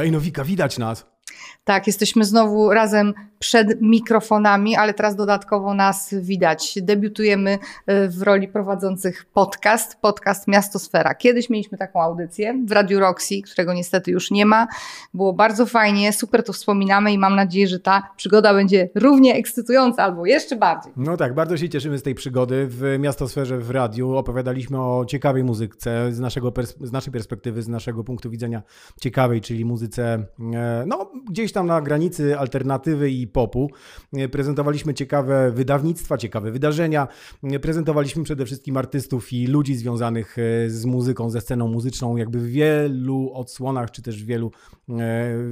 Ej, no widać nas. Tak, jesteśmy znowu razem przed mikrofonami, ale teraz dodatkowo nas widać. Debiutujemy e, w roli prowadzących podcast, podcast Miastosfera. Kiedyś mieliśmy taką audycję w Radiu Roxy, którego niestety już nie ma. Było bardzo fajnie, super to wspominamy i mam nadzieję, że ta przygoda będzie równie ekscytująca albo jeszcze bardziej. No tak, bardzo się cieszymy z tej przygody w Miastosferze w radiu. Opowiadaliśmy o ciekawej muzyce z, naszego z naszej perspektywy, z naszego punktu widzenia ciekawej, czyli muzyce e, no, gdzieś tam na granicy alternatywy i popu. E, prezentowaliśmy ciekawe wydawnictwa, ciekawe wydarzenia. E, prezentowaliśmy przede wszystkim artystów i ludzi związanych e, z muzyką, ze sceną muzyczną, jakby w wielu odsłonach, czy też w wielu,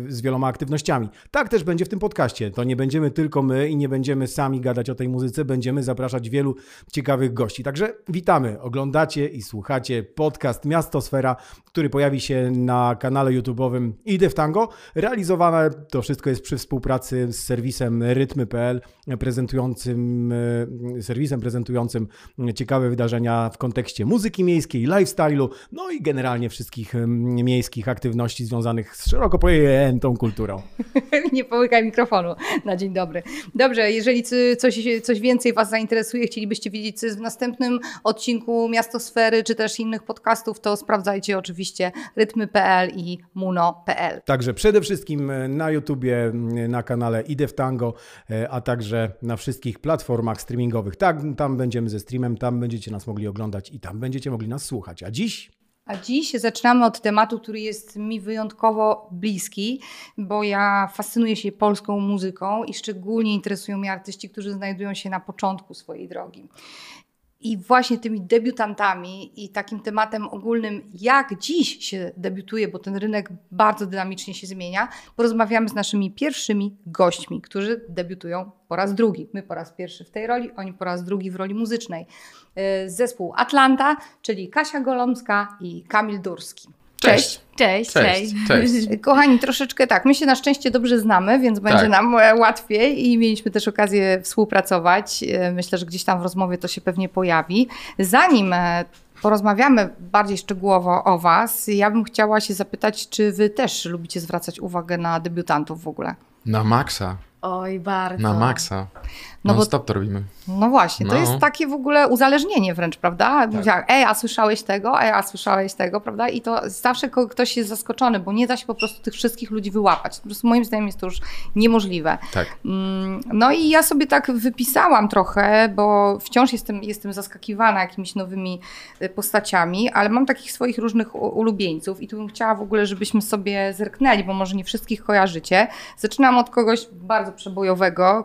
z wieloma aktywnościami. Tak też będzie w tym podcaście. To nie będziemy tylko my i nie będziemy sami gadać o tej muzyce, będziemy zapraszać wielu ciekawych gości. Także witamy, oglądacie i słuchacie podcast Miastosfera, który pojawi się na kanale YouTube'owym Idę w Tango. Realizowane to wszystko jest przy współpracy z serwisem rytmy.pl prezentującym, e, serwisem prezentującym ciekawe wydarzenia w kontekście muzyki miejskiej, lifestyle'u, no i generalnie wszystkich miejskich aktywności związanych z szeroko pojętą kulturą. Nie połykaj mikrofonu na dzień dobry. Dobrze, jeżeli coś, coś więcej Was zainteresuje, chcielibyście wiedzieć, co jest w następnym odcinku Miastosfery, czy też innych podcastów, to sprawdzajcie oczywiście rytmy.pl i muno.pl. Także przede wszystkim na YouTubie, na kanale Idę w Tango, e, a także na wszystkich platformach streamingowych. Tak, tam będziemy ze streamem, tam będziecie nas mogli oglądać i tam będziecie mogli nas słuchać. A dziś a dziś zaczynamy od tematu, który jest mi wyjątkowo bliski, bo ja fascynuję się polską muzyką i szczególnie interesują mnie artyści, którzy znajdują się na początku swojej drogi. I właśnie tymi debiutantami i takim tematem ogólnym, jak dziś się debiutuje, bo ten rynek bardzo dynamicznie się zmienia, porozmawiamy z naszymi pierwszymi gośćmi, którzy debiutują po raz drugi. My po raz pierwszy w tej roli, oni po raz drugi w roli muzycznej. E, zespół Atlanta, czyli Kasia Golomska i Kamil Durski. Cześć. Cześć, cześć. cześć. Kochani, troszeczkę tak, my się na szczęście dobrze znamy, więc będzie tak. nam e, łatwiej i mieliśmy też okazję współpracować. E, myślę, że gdzieś tam w rozmowie to się pewnie pojawi. Zanim e, porozmawiamy bardziej szczegółowo o Was, ja bym chciała się zapytać, czy Wy też lubicie zwracać uwagę na debiutantów w ogóle? Na maksa. Oj, bardzo. Na maksa. No bo, stop to robimy. No właśnie, no. to jest takie w ogóle uzależnienie wręcz, prawda? Tak. Ej, a słyszałeś tego? Ej, a słyszałeś tego, prawda? I to zawsze ktoś jest zaskoczony, bo nie da się po prostu tych wszystkich ludzi wyłapać. Po prostu moim zdaniem jest to już niemożliwe. Tak. Mm, no i ja sobie tak wypisałam trochę, bo wciąż jestem, jestem zaskakiwana jakimiś nowymi y, postaciami, ale mam takich swoich różnych ulubieńców i tu bym chciała w ogóle, żebyśmy sobie zerknęli, bo może nie wszystkich kojarzycie. Zaczynam od kogoś bardzo przebojowego,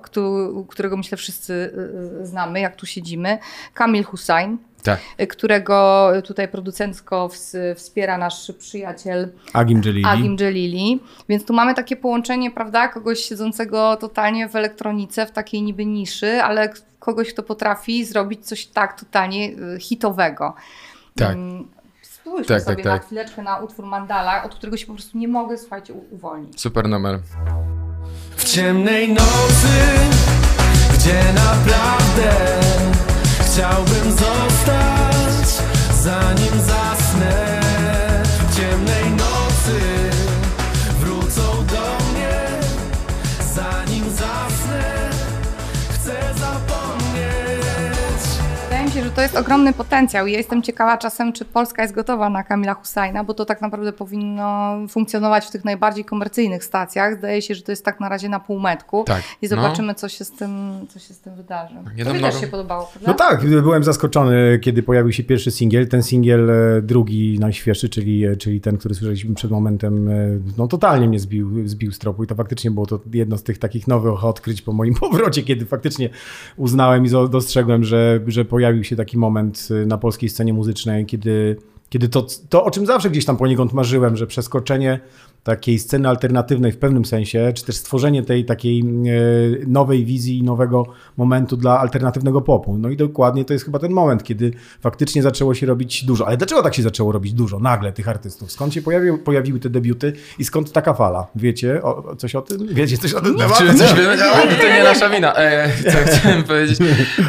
którego myślę wszyscy y, y, znamy, jak tu siedzimy. Kamil Hussain. Tak. Y, którego tutaj producencko wspiera nasz przyjaciel Agim Jelili. Agim Jelili. Więc tu mamy takie połączenie, prawda, kogoś siedzącego totalnie w elektronice, w takiej niby niszy, ale kogoś, kto potrafi zrobić coś tak totalnie hitowego. Tak. Mm, spójrzmy tak, sobie tak, tak. na chwileczkę na utwór Mandala, od którego się po prostu nie mogę, słuchajcie, uwolnić. Super numer. W ciemnej nocy gdzie naprawdę. Chciałbym zostać, zanim zasnę to jest ogromny potencjał i ja jestem ciekawa czasem, czy Polska jest gotowa na Kamila Husajna, bo to tak naprawdę powinno funkcjonować w tych najbardziej komercyjnych stacjach. Zdaje się, że to jest tak na razie na półmetku tak. i zobaczymy, no. co, się z tym, co się z tym wydarzy. Nie to mi też się podobało, prawda? No tak, byłem zaskoczony, kiedy pojawił się pierwszy singiel. Ten singiel e, drugi, najświeższy, czyli, e, czyli ten, który słyszeliśmy przed momentem, e, no totalnie mnie zbił, zbił z tropu i to faktycznie było to jedno z tych takich nowych odkryć po moim powrocie, kiedy faktycznie uznałem i dostrzegłem, że, że pojawił się taki moment y, na polskiej scenie muzycznej, kiedy, kiedy to, to, o czym zawsze gdzieś tam poniekąd marzyłem, że przeskoczenie takiej sceny alternatywnej w pewnym sensie, czy też stworzenie tej takiej e, nowej wizji, nowego momentu dla alternatywnego popu. No i dokładnie to jest chyba ten moment, kiedy faktycznie zaczęło się robić dużo. Ale dlaczego tak się zaczęło robić dużo nagle tych artystów? Skąd się pojawił, pojawiły te debiuty i skąd taka fala? Wiecie o, coś o tym? Wiecie coś o tym? No, czy coś wiemy? To nie nasza wina. E, co chciałem powiedzieć?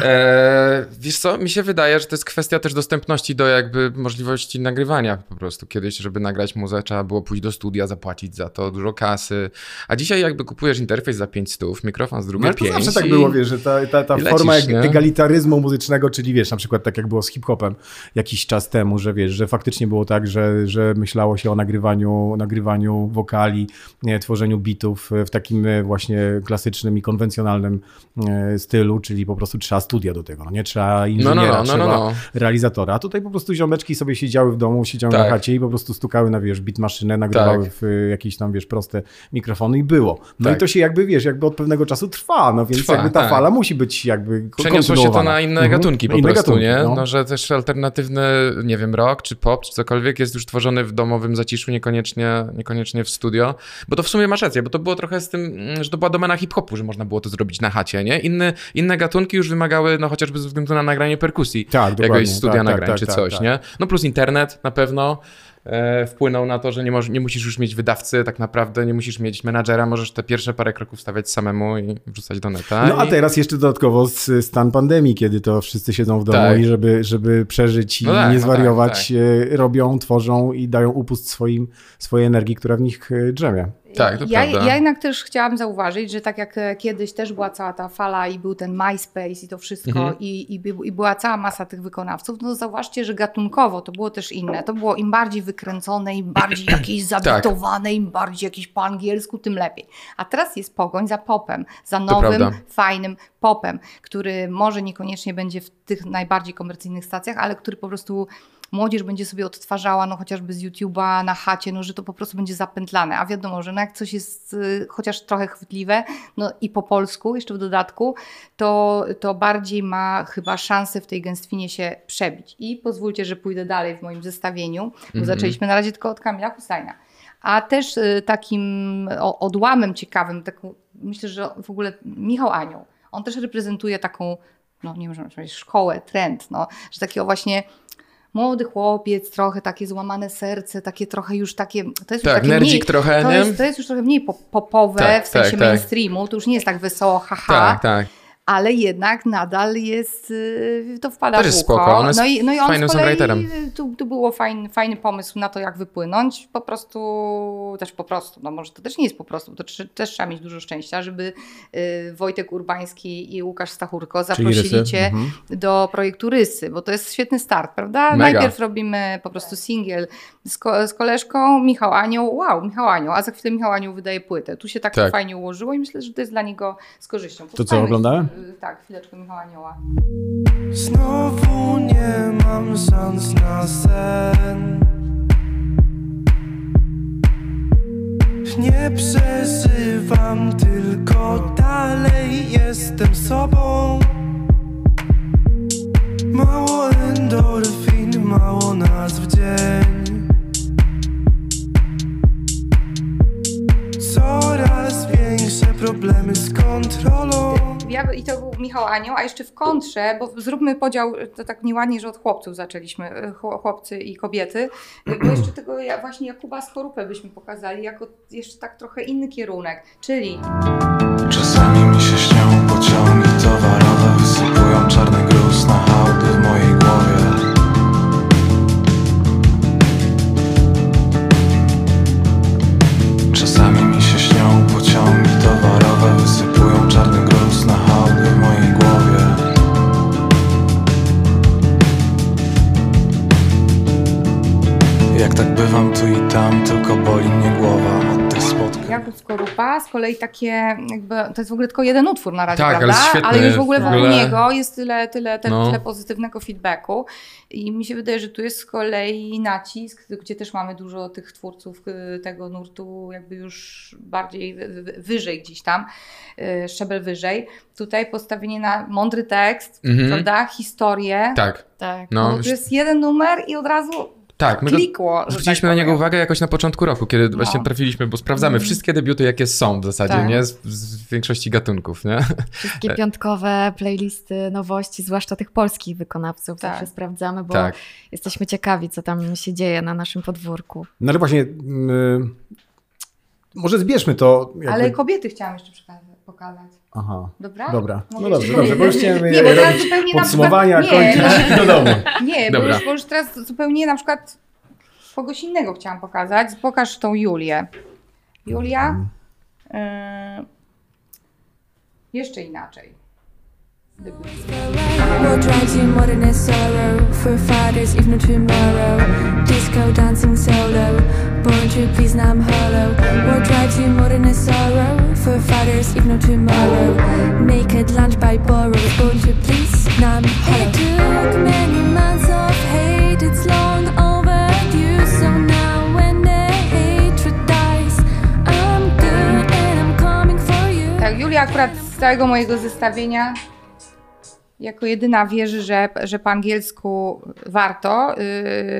E, wiesz co, mi się wydaje, że to jest kwestia też dostępności do jakby możliwości nagrywania po prostu. Kiedyś, żeby nagrać muzę, trzeba było pójść do studia, zapłacić zapłacić za to, dużo kasy. A dzisiaj jakby kupujesz interfejs za 500, mikrofon z No, drugiej to 5 zawsze tak było, wiesz, że ta, ta, ta forma lecisz, egalitaryzmu muzycznego, czyli wiesz, na przykład tak jak było z hip-hopem jakiś czas temu, że wiesz, że faktycznie było tak, że, że myślało się o nagrywaniu, nagrywaniu wokali, nie, tworzeniu bitów w takim e, właśnie klasycznym i konwencjonalnym e, stylu, czyli po prostu trzeba studia do tego, no nie trzeba inżyniera, no, no, no, trzeba no. realizatora. A tutaj po prostu ziomeczki sobie siedziały w domu, siedziały na Tak. chacie i po prostu stukały na, wiesz, bit maszynę, nagrywały Tak. w jakieś tam, wiesz, proste mikrofony i było. No Tak. i to się jakby, wiesz, jakby od pewnego czasu trwa, no więc Trwa, jakby ta tak. fala musi być jakby Przeniosło się to na inne Mhm. gatunki po Inne prostu, gatunki, nie? no. No. że też alternatywny, nie wiem, rock czy pop, czy cokolwiek jest już tworzony w domowym zaciszu, niekoniecznie, niekoniecznie w studio. Bo to w sumie masz rację, bo to było trochę z tym, mm, że to była domena hip-hopu, że można było to zrobić na chacie, nie? Inne, inne gatunki już wymagały, no chociażby ze względu na nagranie perkusji. Tak. Jakiegoś studia Tak, tak, nagrań tak, czy tak, coś, tak. nie? No plus internet na pewno. E, wpłynął na to, że nie, moż, nie musisz już mieć wydawcy, tak naprawdę nie musisz mieć menadżera, możesz te pierwsze parę kroków stawiać samemu i wrzucać do neta. No a i... teraz jeszcze dodatkowo stan pandemii, kiedy to wszyscy siedzą w domu Tak. i żeby, żeby przeżyć i No tak, nie no zwariować, tak, e, robią, tworzą i dają upust swoim, swojej energii, która w nich e, drzemie. Tak, to ja, prawda. ja jednak też chciałam zauważyć, że tak jak e, kiedyś też była cała ta fala i był ten MySpace i to wszystko Mhm. i, i, i była cała masa tych wykonawców, no to zauważcie, że gatunkowo to było też inne. To było im bardziej wykręcone, im bardziej jakieś Tak. zabitowane, im bardziej jakieś po angielsku, tym lepiej. A teraz jest pogoń za popem, za nowym, fajnym popem, który może niekoniecznie będzie w tych najbardziej komercyjnych stacjach, ale który po prostu młodzież będzie sobie odtwarzała, no chociażby z YouTube'a na chacie, no że to po prostu będzie zapętlane. A wiadomo, że no jak coś jest y, chociaż trochę chwytliwe, no i po polsku jeszcze w dodatku, to, to bardziej ma chyba szansę w tej gęstwinie się przebić. I pozwólcie, że pójdę dalej w moim zestawieniu, bo Mhm. zaczęliśmy na razie tylko od Kamila Husajna. A też y, takim o- odłamem ciekawym, taką, myślę, że w ogóle Michał Anioł, on też reprezentuje taką, no nie powiedzieć szkołę, trend, no, że takiego właśnie młody chłopiec, trochę takie złamane serce, takie trochę już takie, to jest już Tak, takie nerdzik mniej, trochę, to jest, to jest już trochę mniej pop- popowe, Tak, w sensie tak, tak. mainstreamu, to już nie jest tak wesoło, haha, Tak, tak. Ale jednak nadal jest, y, to wpada Też w jest spoko, on jest no i, no i on fajnym songwriterem. y, tu, tu było fajny, fajny pomysł na to, jak wypłynąć. Po prostu, też po prostu, no może to też nie jest po prostu, to też trzeba mieć dużo szczęścia, żeby y, Wojtek Urbański i Łukasz Stachurko zaprosili cię Mhm. do projektu Rysy, bo to jest świetny start, prawda? Mega. Najpierw robimy po prostu singiel z, ko- z koleżką, Michał Anioł, wow, Michał Anioł, a za chwilę Michał Anioł wydaje płytę. Tu się tak, Tak. fajnie ułożyło i myślę, że to jest dla niego z korzyścią. co, Posłuchajmy, oglądałem? Y, Tak, chwileczkę Michała Anioła. Znowu nie mam szans na sen. Nie przeżywam, tylko dalej jestem sobą. Mało endorfin, mało nas w dzień. Coraz większe problemy z kontrolą Ja, I to był Michał Anioł, a jeszcze w kontrze, bo zróbmy podział, to tak nieładnie, że od chłopców zaczęliśmy, chło- chłopcy i kobiety, y, bo jeszcze tego ja- właśnie Jakuba Skorupę byśmy pokazali jako jeszcze tak trochę inny kierunek, czyli Czasami mi się śnią pociągi towarowe Z kolei takie jakby, to jest w ogóle tylko jeden utwór na razie, Tak, ale prawda? świetny, już w ogóle w wokół niego jest tyle, tyle, tyle, No. tyle pozytywnego feedbacku i mi się wydaje, że tu jest z kolei nacisk, gdzie też mamy dużo tych twórców y, tego nurtu jakby już bardziej wy- wy- wyżej gdzieś tam, y, szczebel wyżej. Tutaj postawienie na mądry tekst, Mhm. prawda? Historię. Tak, Tak. No, No, to jest jeden numer i od razu tak. My klikło. że zwróciliśmy tak na niego uwagę jakoś na początku roku, kiedy No. właśnie trafiliśmy, bo sprawdzamy Mhm. wszystkie debiuty, jakie są w zasadzie, Tak. nie? Z, z większości gatunków, nie? Wszystkie piątkowe playlisty nowości, zwłaszcza tych polskich wykonawców, Tak. zawsze sprawdzamy, bo Tak. jesteśmy ciekawi, co tam się dzieje na naszym podwórku. No ale właśnie, mm, może zbierzmy to. Jakby... Ale kobiety chciałam jeszcze przekazać, pokazać. Aha, Dobra? dobra. Mogę No dobrze, dobrze, bo już chciałem Nie, bo teraz robić zupełnie na podsumowania, przykład- kończyć do domu. Nie, bo Dobra. już, bo już teraz zupełnie na przykład kogoś innego chciałam pokazać. Pokaż tą Julię. Julia, yy, jeszcze inaczej. What drives you more than a sorrow? For fathers, if not tomorrow. Disco dancing solo. Born to please, now I'm hollow. What drives you more than a sorrow? For fathers, if not tomorrow. Naked lunch by borrow. Born to please, now I'm hollow. It took many months of hate, it's long overdue. So now when the hatred dies, I'm good and I'm coming for you. Tak, Julia akurat z całego mojego zestawienia jako jedyna wierzy, że, że po angielsku warto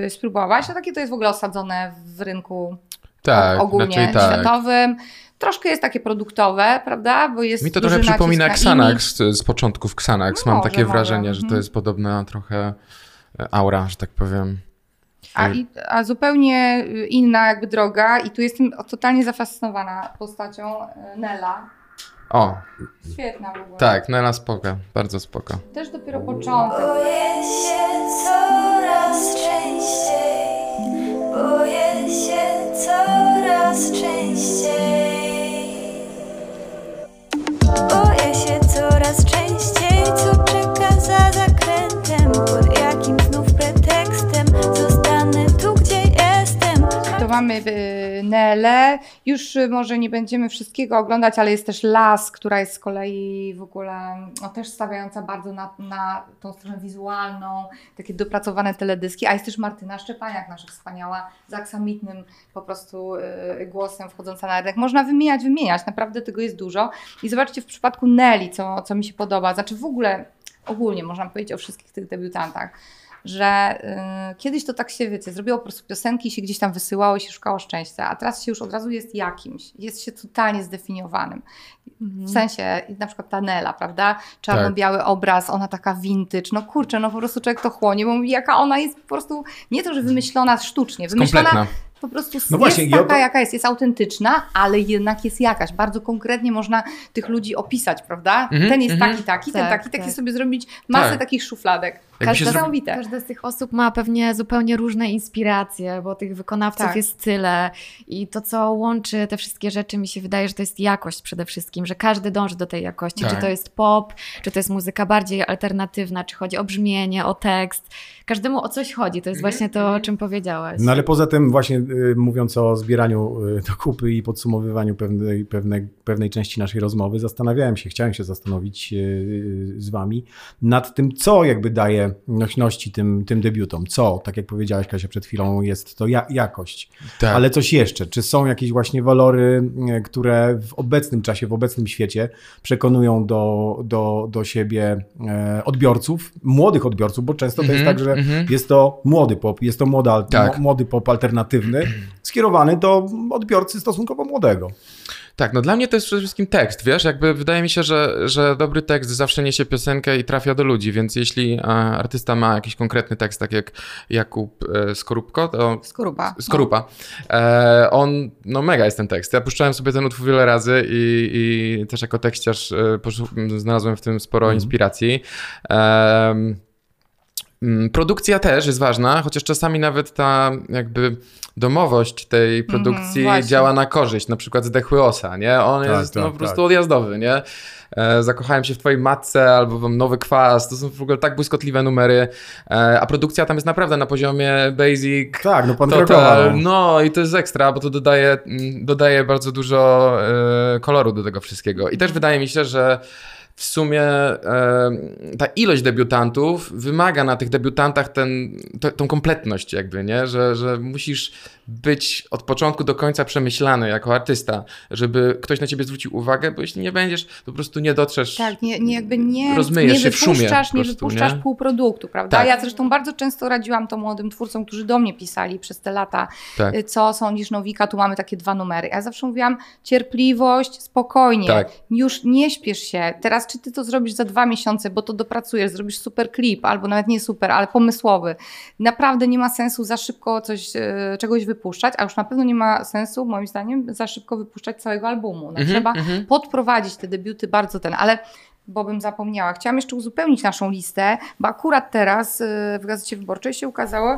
yy, spróbować. No takie to jest w ogóle osadzone w rynku Tak, ogólnie raczej tak. światowym. Troszkę jest takie produktowe, prawda? Bo jest Mi to trochę przypomina Xanax z, z początków Xanax. No Mam może, takie może. wrażenie, że to Mhm. jest podobna trochę e, aura, że tak powiem. A, i, a zupełnie y, inna jakby droga i tu jestem totalnie zafascynowana postacią y, Nela. O, Świetna w ogóle. tak, Nela spoko, bardzo spoko. Też dopiero początek. Boję się coraz częściej, boję się coraz częściej. Boję się coraz częściej, co czeka za zakrętem, pod jakim znów pretekstem zostanę tu, gdzie jestem. To mamy y, Nelę. Już y, może nie będziemy wszystkiego oglądać, ale jest też Las, która jest z kolei w ogóle no, też stawiająca bardzo na, na tą stronę wizualną, takie dopracowane teledyski. A jest też Martyna Szczepaniak, nasza wspaniała, z aksamitnym po prostu y, głosem wchodząca na rynek. Można wymieniać, wymieniać, naprawdę tego jest dużo. I zobaczcie w przypadku Nelly, co, co mi się podoba, znaczy w ogóle ogólnie można powiedzieć o wszystkich tych debiutantach że y, kiedyś to tak się, wiecie, zrobiło po prostu piosenki i się gdzieś tam wysyłało i się szukało szczęścia, a teraz się już od razu jest jakimś, jest się totalnie zdefiniowanym. W sensie, na przykład ta Nela, prawda? Czarno-biały obraz, ona taka vintage, no kurczę, no po prostu człowiek to chłonie, bo mówi, jaka ona jest po prostu, nie to, że wymyślona sztucznie, wymyślona Kompletna. po prostu No jest właśnie, o taka, jaka jest, jest autentyczna, ale jednak jest jakaś. Bardzo konkretnie można tych ludzi opisać, prawda? Mhm, ten jest mhm. taki, taki, ten Tak, taki, taki tak. sobie zrobić masę Tak. takich szufladek. Każda zro- niesamowite. Każda z tych osób ma pewnie zupełnie różne inspiracje, bo tych wykonawców Tak. jest tyle. I to, co łączy te wszystkie rzeczy, mi się wydaje, że to jest jakość przede wszystkim, że każdy dąży do tej jakości. Tak. Czy to jest pop, czy to jest muzyka bardziej alternatywna, czy chodzi o brzmienie, o tekst. Każdemu o coś chodzi. To jest Mhm, właśnie to, o czym powiedziałaś. No ale poza tym właśnie y, mówiąc o zbieraniu y, do kupy i podsumowywaniu pewnej, pewnej, pewnej części naszej rozmowy, zastanawiałem się, chciałem się zastanowić y, y, z wami nad tym, co jakby daje nośności tym, tym debiutom. Co, tak jak powiedziałaś Kasia przed chwilą, jest to ja, jakość. Tak. Ale coś jeszcze. Czy są jakieś właśnie walory, y, które w obecnym czasie, w obecnym świecie przekonują do, do, do siebie e, odbiorców, młodych odbiorców, bo często to jest Mhm, tak, że mhm. jest to młody pop, jest to moda, Tak. młody pop alternatywny, skierowany do odbiorcy stosunkowo młodego. Tak, no dla mnie to jest przede wszystkim tekst, wiesz, jakby wydaje mi się, że, że dobry tekst zawsze niesie piosenkę i trafia do ludzi, więc jeśli e, artysta ma jakiś konkretny tekst, tak jak Jakub e, Skorupko, to Skorupa. Skorupa. E, on, no mega jest ten tekst. Ja puszczałem sobie ten utwór wiele razy i, i też jako tekściarz e, poszu- znalazłem w tym sporo inspiracji. Em, mm, Produkcja też jest ważna, chociaż czasami nawet ta jakby domowość tej produkcji właśnie. działa na korzyść, na przykład Zdechły Osa, nie? On Tak, jest tak, no, po prostu tak. odjazdowy, nie? E, zakochałem się w twojej matce albo mam nowy kwas, to są w ogóle tak błyskotliwe numery, e, a produkcja tam jest naprawdę na poziomie basic, Tak, no pan Total. No. no i to jest ekstra, bo to dodaje, mm, dodaje bardzo dużo e, koloru do tego wszystkiego. I też wydaje mi się, że w sumie e, ta ilość debiutantów wymaga na tych debiutantach ten, to, tą kompletność jakby, nie? Że, że musisz być od początku do końca przemyślany jako artysta, żeby ktoś na ciebie zwrócił uwagę, bo jeśli nie będziesz, to po prostu nie dotrzesz. Tak, nie, nie jakby nie, Rozmyjesz nie się w szumie nie prostu, wypuszczasz nie? półproduktu, prawda? Tak. Ja zresztą bardzo często radziłam to młodym twórcom, którzy do mnie pisali przez te lata, Tak. y, co sądzisz Nowika, tu mamy takie dwa numery. Ja zawsze mówiłam cierpliwość, spokojnie, Tak. już nie śpiesz się. Teraz czy ty to zrobisz za dwa miesiące, bo to dopracujesz, zrobisz super klip, albo nawet nie super, ale pomysłowy. Naprawdę nie ma sensu za szybko coś, y, czegoś wypuszczać, a już na pewno nie ma sensu, moim zdaniem, za szybko wypuszczać całego albumu. No, Mhm, trzeba mhm. podprowadzić te debiuty bardzo ten, ale bo bym zapomniała. Chciałam jeszcze uzupełnić naszą listę, bo akurat teraz y, w Gazecie Wyborczej się ukazało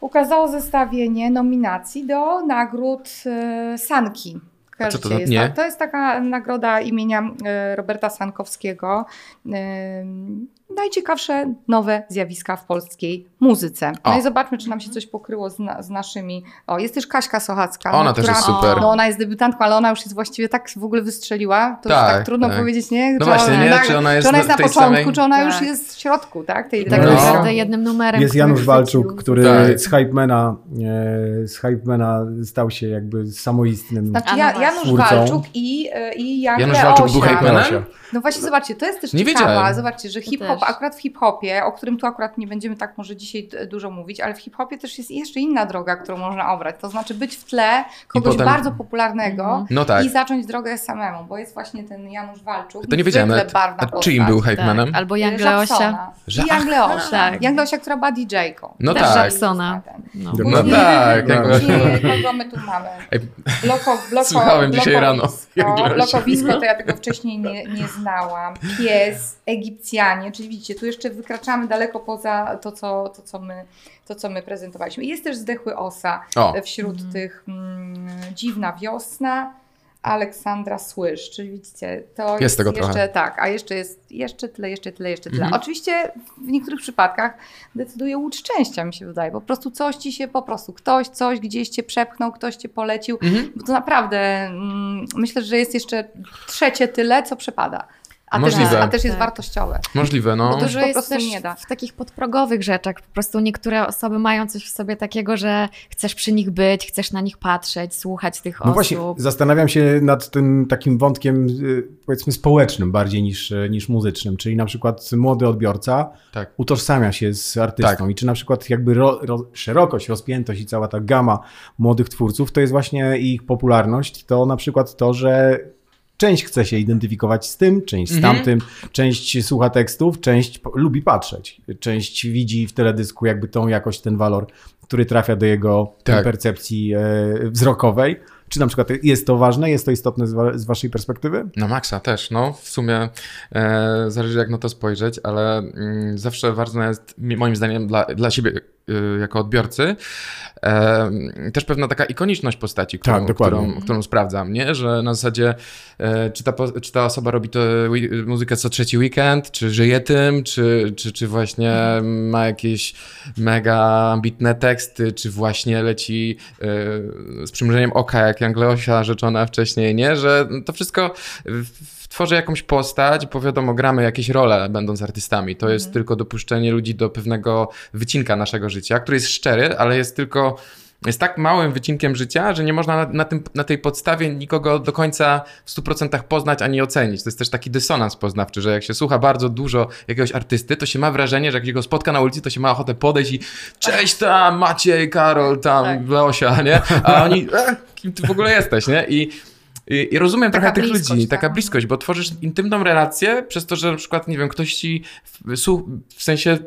ukazało zestawienie nominacji do nagród e, Sanki. Kojarzycie to- jest, nie. to jest taka nagroda imienia e, Roberta Sankowskiego. Najciekawsze nowe zjawiska w polskiej muzyce. No O. i zobaczmy, czy nam się coś pokryło z, na, z naszymi. O, jest też Kaśka Sochacka. Ona no, też która, jest super. No ona jest debiutantką, ale ona już jest właściwie tak w ogóle wystrzeliła. To Tak, już tak trudno tak. powiedzieć, nie? No Czy właśnie, nie? tak- Czy ona jest czy ona jest na tej początku, samej- czy ona już Tak. jest w środku, tak? Tej, Tak tego No. naprawdę jednym numerem. Jest Janusz. Walczuk, który Tak. z Hypemana, e, z Hypemana stał się jakby samoistnym. Znaczy no ja, właśnie. Janusz Twórcą. Walczuk i, e, i Jan Janusz Walczuk był. Hypemanem? No właśnie, zobaczcie, to jest też Nie ciekawe. wiedziałem. Zobaczcie, że hip-hop, też. Akurat w hip-hopie, o którym tu akurat nie będziemy tak może dzisiaj dużo mówić, ale w hip-hopie też jest jeszcze inna droga, którą można obrać. To znaczy być w tle kogoś potem- bardzo popularnego Mhm. No tak. i zacząć drogę samemu, bo jest właśnie ten Janusz Walczuk. To nie wiedziałem niezwykle nawet. barwna A postać. czyim był Tak, Hypemanem? albo Young. Leosia. Young Leosia. tak. Young Leosia, która była DJ-ką. No Też tak. Żabsona. No. No No Później- tak. jak- Później, kogo my tu mamy? Bloko, bloko, Słuchałem dzisiaj rano. Blokowisko to ja tego wcześniej nie, nie znałam. Pies, Egipcjanie, czyli widzicie, tu jeszcze wykraczamy daleko poza to, co, to, co, my, to, co my prezentowaliśmy. Jest też Zdechły Osa O, wśród tych mm, Dziwna Wiosna, Aleksandra Słysz, czyli widzicie, to jest, tego jeszcze trochę. tak, a jeszcze jest jeszcze tyle, jeszcze tyle, jeszcze tyle. Mhm. Oczywiście w niektórych przypadkach decyduje łód szczęścia, mi się wydaje. Po prostu coś ci się, po prostu ktoś, coś gdzieś cię przepchnął, ktoś cię polecił, Mhm. bo to naprawdę mm, myślę, że jest jeszcze trzecie tyle, co przepada. A, też, Możliwe. a też jest Tak. wartościowe. Możliwe, no. Bo to Dużo po jest prostu też nie da. w takich podprogowych rzeczach. Po prostu niektóre osoby mają coś w sobie takiego, że chcesz przy nich być, chcesz na nich patrzeć, słuchać tych No osób. właśnie, zastanawiam się nad tym takim wątkiem, y, powiedzmy, społecznym bardziej niż, y, niż muzycznym, czyli na przykład młody odbiorca Tak. utożsamia się z artystą Tak. i czy na przykład jakby ro, ro, szerokość, rozpiętość i cała ta gama młodych twórców, to jest właśnie ich popularność, to na przykład to, że część chce się identyfikować z tym, część z Mhm. tamtym, część słucha tekstów, część lubi patrzeć, część widzi w teledysku jakby tą jakość, ten walor, który trafia do jego Tak. percepcji e, wzrokowej. Czy na przykład jest to ważne, jest to istotne z, wa- z waszej perspektywy? Na maksa też, no w sumie e, zależy jak na to spojrzeć, ale mm, zawsze ważne jest moim zdaniem dla, dla siebie jako odbiorcy też pewna taka ikoniczność postaci, którą, Tak, którą, którą sprawdzam, nie? że na zasadzie e, czy, ta, czy ta osoba robi to muzykę co trzeci weekend, czy żyje tym, czy, czy, czy właśnie ma jakieś mega ambitne teksty, czy właśnie leci e, z przymrużeniem oka, jak Young Leosia rzeczona wcześniej, nie? Że to wszystko tworzy jakąś postać, bo wiadomo, gramy jakieś role będąc artystami. To jest tylko dopuszczenie ludzi do pewnego wycinka naszego życia, który jest szczery, ale jest tylko jest tak małym wycinkiem życia, że nie można na, na, tym, na tej podstawie nikogo do końca w 100% poznać ani ocenić. To jest też taki dysonans poznawczy, że jak się słucha bardzo dużo jakiegoś artysty, to się ma wrażenie, że jak się go spotka na ulicy, to się ma ochotę podejść i cześć tam, Maciej, Karol, tam, Tak. Leosia, nie? A oni, e, kim ty w ogóle jesteś, nie? I, i, rozumiem Taka trochę tych ludzi, tak. taka bliskość, bo tworzysz intymną relację przez to, że na przykład, nie wiem, ktoś ci w, w sensie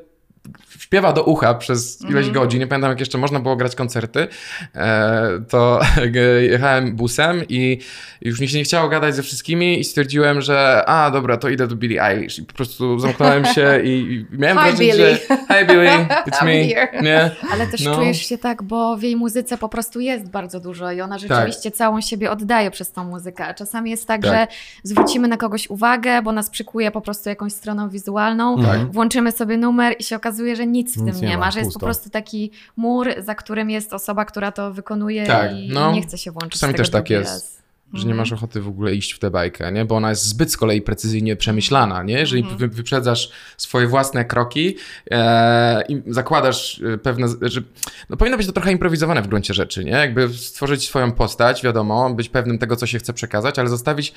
śpiewa do ucha przez ileś Mhm. godzin, nie pamiętam jak jeszcze można było grać koncerty, e, to jechałem busem i już mi się nie chciało gadać ze wszystkimi i stwierdziłem, że a dobra, to idę do Billie Eilish i po prostu zamknąłem się i, i miałem Hi, wrażenie, Billie. że hi Billie, it's I'm me, nie? Ale też No. czujesz się tak, bo w jej muzyce po prostu jest bardzo dużo i ona rzeczywiście całą siebie oddaje przez tą muzykę. A czasami jest tak, Tak. że zwrócimy na kogoś uwagę, bo nas przykuje po prostu jakąś stroną wizualną, Tak. włączymy sobie numer i się okazuje, że nic w Nic tym nie nie ma, ma, że jest pusto. po prostu taki mur, za którym jest osoba, która to wykonuje Tak, i, no. i nie chce się włączyć Czasami z tego też tak jest. Że nie masz ochoty w ogóle iść w tę bajkę, nie? Bo ona jest zbyt z kolei precyzyjnie przemyślana, nie? Jeżeli wy, wyprzedzasz swoje własne kroki e, i zakładasz e, pewne, że no powinno być to trochę improwizowane w gruncie rzeczy, nie? Jakby stworzyć swoją postać, wiadomo, być pewnym tego, co się chce przekazać, ale zostawić,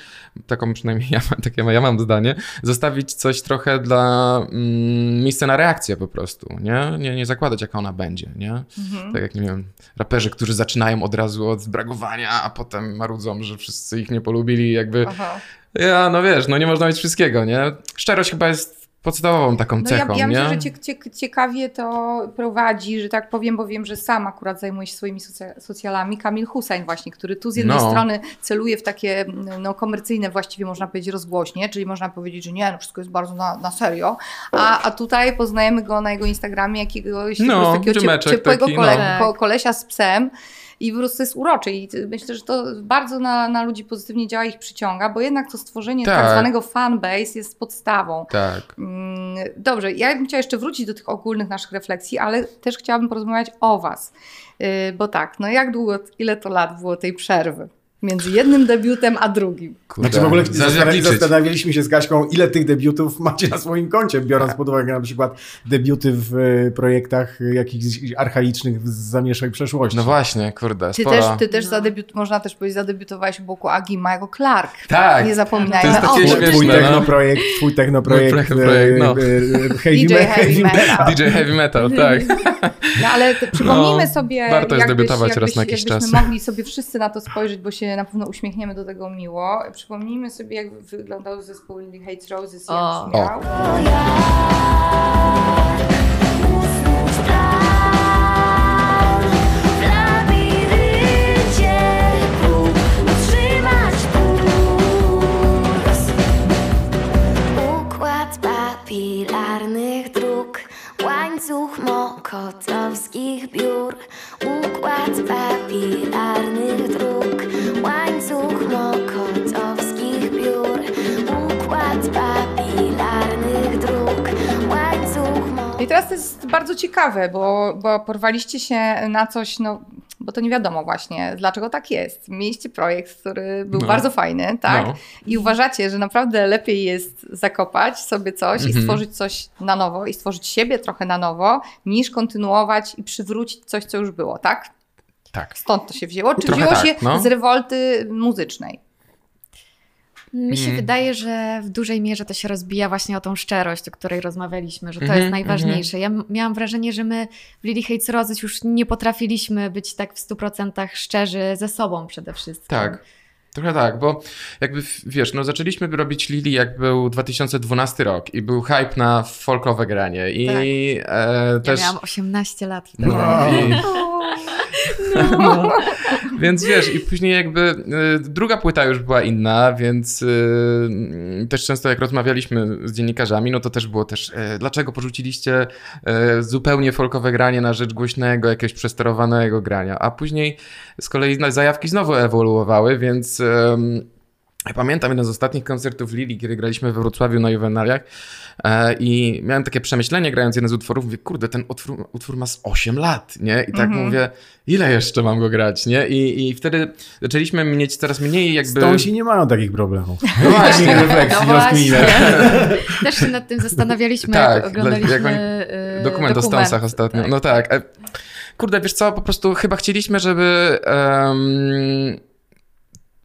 taką przynajmniej ja mam, takie ja mam zdanie, zostawić coś trochę dla mm, miejsca na reakcję po prostu, nie? Nie, nie zakładać, jaka ona będzie, nie? Tak jak, nie wiem, raperzy, którzy zaczynają od razu od bragowania, a potem marudzą, że wszyscy ich nie polubili, jakby... Aha. Ja, no wiesz, no nie można mieć wszystkiego, nie? Szczerość chyba jest podstawową taką No ja, cechą, ja nie? myślę, że cie, cie, ciekawie to prowadzi, że tak powiem, bo wiem, że sam akurat zajmuje się swoimi socja, socjalami, Kamil Hussein właśnie, który tu z jednej No. strony celuje w takie no, komercyjne właściwie można powiedzieć rozgłośnie, czyli można powiedzieć, że nie, no wszystko jest bardzo na, na serio, a, a tutaj poznajemy go na jego Instagramie jakiegoś No, takiego ciepłego taki, kole, no. ko, kolesia z psem i po prostu jest uroczy i myślę, że to bardzo na, na ludzi pozytywnie działa, ich przyciąga, bo jednak to stworzenie tak, Tak. zwanego fanbase jest podstawą. Tak. Mm, Dobrze, ja bym chciała jeszcze wrócić do tych ogólnych naszych refleksji, ale też chciałabym porozmawiać o Was. Yy, Bo tak, no jak długo, ile to lat było tej przerwy między jednym debiutem a drugim? Kurde. Znaczy w ogóle Zależy jak zastan- liczyć. zastanawialiśmy się z Kaśką, ile tych debiutów macie na swoim koncie, biorąc pod uwagę na przykład debiuty w e, projektach e, jakichś archaicznych z zamieszek przeszłości. No właśnie, kurde, Ty spora. też, ty też No. zadebiut, można też powiedzieć, zadebiutowałeś u boku Agima jako Clark. Tak. Nie To zapominajmy jest o takie tym. śmieszne. Twój no. technoprojekt, twój technoprojekt, Mój technoprojekt, no. e, e, heavy, DJ Heavy Metal. DJ Heavy Metal, tak. No ale przypomnijmy No, sobie, warto jest jakbyś, debiutować jakbyś, raz na jakiś jakbyśmy czas. mogli sobie wszyscy na to spojrzeć, bo się na pewno uśmiechniemy do tego miło. Przypomnijmy sobie, jak wyglądał zespół Lily Hates Roses, jak O. Układ papilarnych dróg Łańcuch mokotowskich biur Układ papilarnych dróg I teraz to jest bardzo ciekawe, bo, bo porwaliście się na coś, no, bo to nie wiadomo właśnie, dlaczego tak jest. Mieliście projekt, który był No. bardzo fajny, tak? No. I uważacie, że naprawdę lepiej jest zakopać sobie coś i Mhm. stworzyć coś na nowo i stworzyć siebie trochę na nowo, niż kontynuować i przywrócić coś, co już było, tak? Tak. Stąd to się wzięło? Czy Trochę wzięło tak, się no. z rewolty muzycznej? Mi się Mm. wydaje, że w dużej mierze to się rozbija właśnie o tą szczerość, o której rozmawialiśmy, że to Mhm, jest najważniejsze. Ja m- miałam wrażenie, że my w Lily Hates Roses już nie potrafiliśmy być tak w 100% szczerzy ze sobą przede wszystkim. Tak. Trochę tak, bo jakby wiesz, no zaczęliśmy robić Lili jak był 2012 rok i był hype na folkowe granie i Tak. e, Ja też... miałam 18 lat wtedy. No, i, no. Więc wiesz, i później jakby y, druga płyta już była inna, więc y, też często jak rozmawialiśmy z dziennikarzami, no to też było też, y, dlaczego porzuciliście y, zupełnie folkowe granie na rzecz głośnego, jakiegoś przesterowanego grania, a później z kolei na- zajawki znowu ewoluowały, więc... pamiętam jeden z ostatnich koncertów Lili, kiedy graliśmy we Wrocławiu na Juvenaliach e, i miałem takie przemyślenie grając jeden z utworów, mówię, kurde, ten utwór, utwór ma z 8 lat, nie? I tak Mhm. mówię, ile jeszcze mam go grać, nie? I, I wtedy zaczęliśmy mieć coraz mniej jakby... Stąsi nie mają takich problemów. No właśnie. refleksji, No właśnie. Też się nad tym zastanawialiśmy, Tak, jak oglądaliśmy jak oni- y, Dokument o Stonesach ostatnio. Tak. No tak. e, Kurde, wiesz co, po prostu chyba chcieliśmy, żeby em,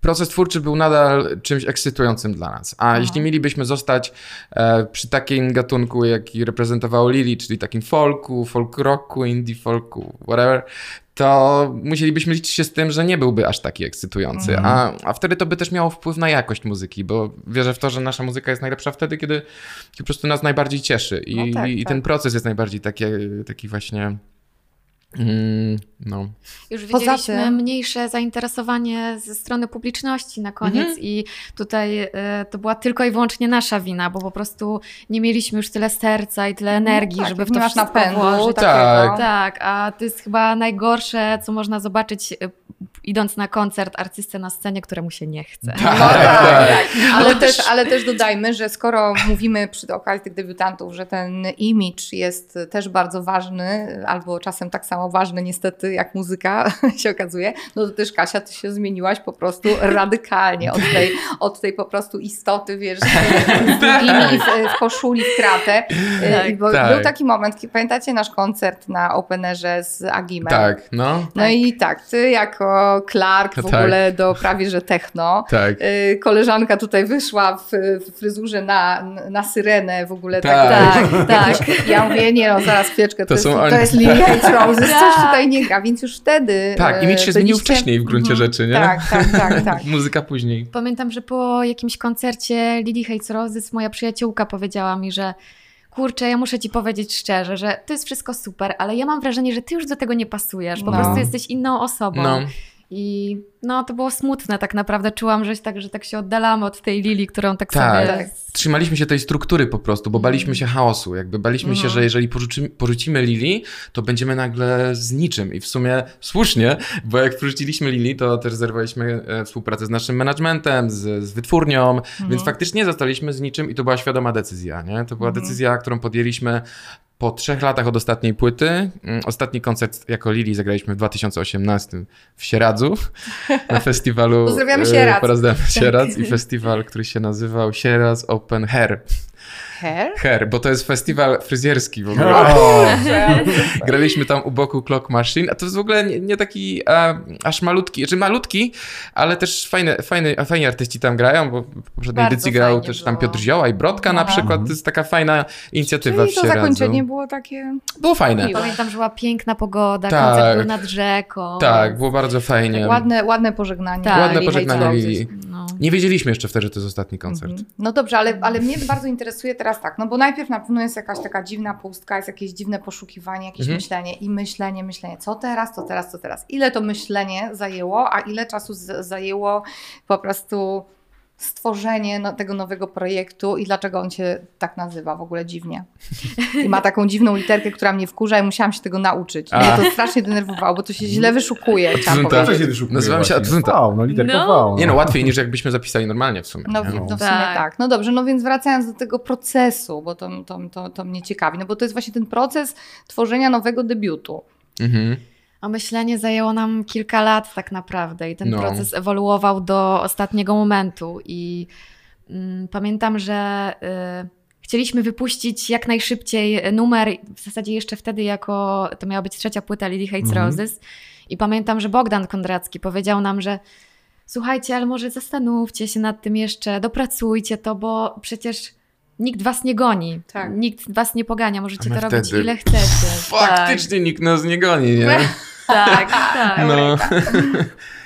proces twórczy był nadal czymś ekscytującym dla nas. A Mhm. jeśli mielibyśmy zostać e, przy takim gatunku, jaki reprezentowało Lili, czyli takim folku, folk rocku, indie folku, whatever, to musielibyśmy liczyć się z tym, że nie byłby aż taki ekscytujący. Mhm. A, a wtedy to by też miało wpływ na jakość muzyki, bo wierzę w to, że nasza muzyka jest najlepsza wtedy, kiedy, kiedy po prostu nas najbardziej cieszy. I, No tak, i tak. ten proces jest najbardziej taki, taki właśnie. Mm, no. Już widzieliśmy tym- mniejsze zainteresowanie ze strony publiczności na koniec Mhm. i tutaj e, to była tylko i wyłącznie nasza wina, bo po prostu nie mieliśmy już tyle serca i tyle energii, tak, żeby w to wszystko napędu włożyć. takiego. Tak. Tak, a to jest chyba najgorsze, co można zobaczyć e, idąc na koncert artystę na scenie, któremu się nie chce. No tak, tak. Ale, też, ale też dodajmy, że skoro mówimy przy okazji tych debiutantów, że ten image jest też bardzo ważny, albo czasem tak samo ważny niestety jak muzyka się okazuje, no to też Kasia, ty się zmieniłaś po prostu radykalnie od tej, od tej po prostu istoty, wiesz, z długimi w, w koszuli w kratę. Tak. I Bo Tak. był taki moment, pamiętacie nasz koncert na Openerze z Agimem? Tak, no. No i tak, ty jako Clark w Tak. ogóle do prawie że techno. Tak. Y, Koleżanka tutaj wyszła w, w fryzurze na, na syrenę w ogóle. Tak. Tak, tak. Ja mówię, nie no, zaraz chwileczkę, to, To jest, są to oni. jest Lily Hates Roses, coś Tak. tutaj nie gra, więc już wtedy Tak, e, image się zmienił byliście- wcześniej w gruncie Mhm. rzeczy, nie? Tak, tak, tak, tak. Muzyka później. Pamiętam, że po jakimś koncercie Lily Hates Roses moja przyjaciółka powiedziała mi, że kurczę, ja muszę ci powiedzieć szczerze, że to jest wszystko super, ale ja mam wrażenie, że ty już do tego nie pasujesz, po No. prostu jesteś inną osobą. No. I no, to było smutne tak naprawdę. Czułam, że tak, że tak się oddalamy od tej Lili, którą tak, Tak. sobie... Tak. Trzymaliśmy się tej struktury po prostu, bo baliśmy Mm. się chaosu. Jakby baliśmy się, Mhm. że jeżeli porzucimy, porzucimy Lili, to będziemy nagle z niczym. I w sumie słusznie, bo jak porzuciliśmy Lili, to też zerwaliśmy e, współpracę z naszym managementem, z, z wytwórnią, Mhm. więc faktycznie zostaliśmy z niczym i to była świadoma decyzja. Nie? To była Mhm. decyzja, którą podjęliśmy po trzech latach od ostatniej płyty. Mm, Ostatni koncert jako Lili zagraliśmy w 2018 w Sieradzu na festiwalu Pozdrawiamy Sieradz. po raz dawno Sieradz i festiwal, który się nazywał Sieradz Open Hair. Hair? Hair, bo to jest festiwal fryzjerski w ogóle. O, Graliśmy tam u boku Clock Machine, a to jest w ogóle nie, nie taki e, aż malutki, czy malutki, ale też fajne, fajne, fajni artyści tam grają, bo w poprzedniej Bardzo edycji grał też tam było. Piotr Zioła i Brodka na przykład, to jest taka fajna inicjatywa Czyli w to zakończenie było takie... Było fajne. Miłe. Pamiętam, że była piękna pogoda, Tak. koncert był nad rzeką. Tak, było bardzo fajnie. Ładne, ładne pożegnanie. Tak. Ładne pożegnanie Lili. No. Nie wiedzieliśmy jeszcze wtedy, że to jest ostatni koncert. Mhm. No dobrze, ale, ale mnie bardzo interesuje teraz tak, no bo najpierw na pewno jest jakaś taka dziwna pustka, jest jakieś dziwne poszukiwanie, jakieś Mhm. myślenie i myślenie, myślenie, co teraz, co teraz, co teraz. Ile to myślenie zajęło, a ile czasu zajęło po prostu stworzenie no, tego nowego projektu i dlaczego on się tak nazywa w ogóle dziwnie. I ma taką dziwną literkę, która mnie wkurza i musiałam się tego nauczyć. A. Mnie to strasznie denerwowało, bo to się źle wyszukuje, powiedzieć. się wyszukuje Nazywam się? Adjunta. V, no literka No. V. Nie no, łatwiej niż jakbyśmy zapisali normalnie w sumie. No, w- no w sumie Tak. tak. No dobrze, no więc wracając do tego procesu, bo to, to, to, to mnie ciekawi, no bo to jest właśnie ten proces tworzenia nowego debiutu. Mhm. A myślenie zajęło nam kilka lat tak naprawdę i ten No. proces ewoluował do ostatniego momentu i mm, pamiętam, że y, chcieliśmy wypuścić jak najszybciej numer, w zasadzie jeszcze wtedy jako, to miała być trzecia płyta Lily Hates Mhm. Roses i pamiętam, że Bogdan Kondracki powiedział nam, że słuchajcie, ale może zastanówcie się nad tym jeszcze, dopracujcie to, bo przecież nikt was nie goni, Tak. nikt was nie pogania, możecie to robić ile chcecie. Faktycznie nikt nas nie goni, nie? Tak, tak. tak. No.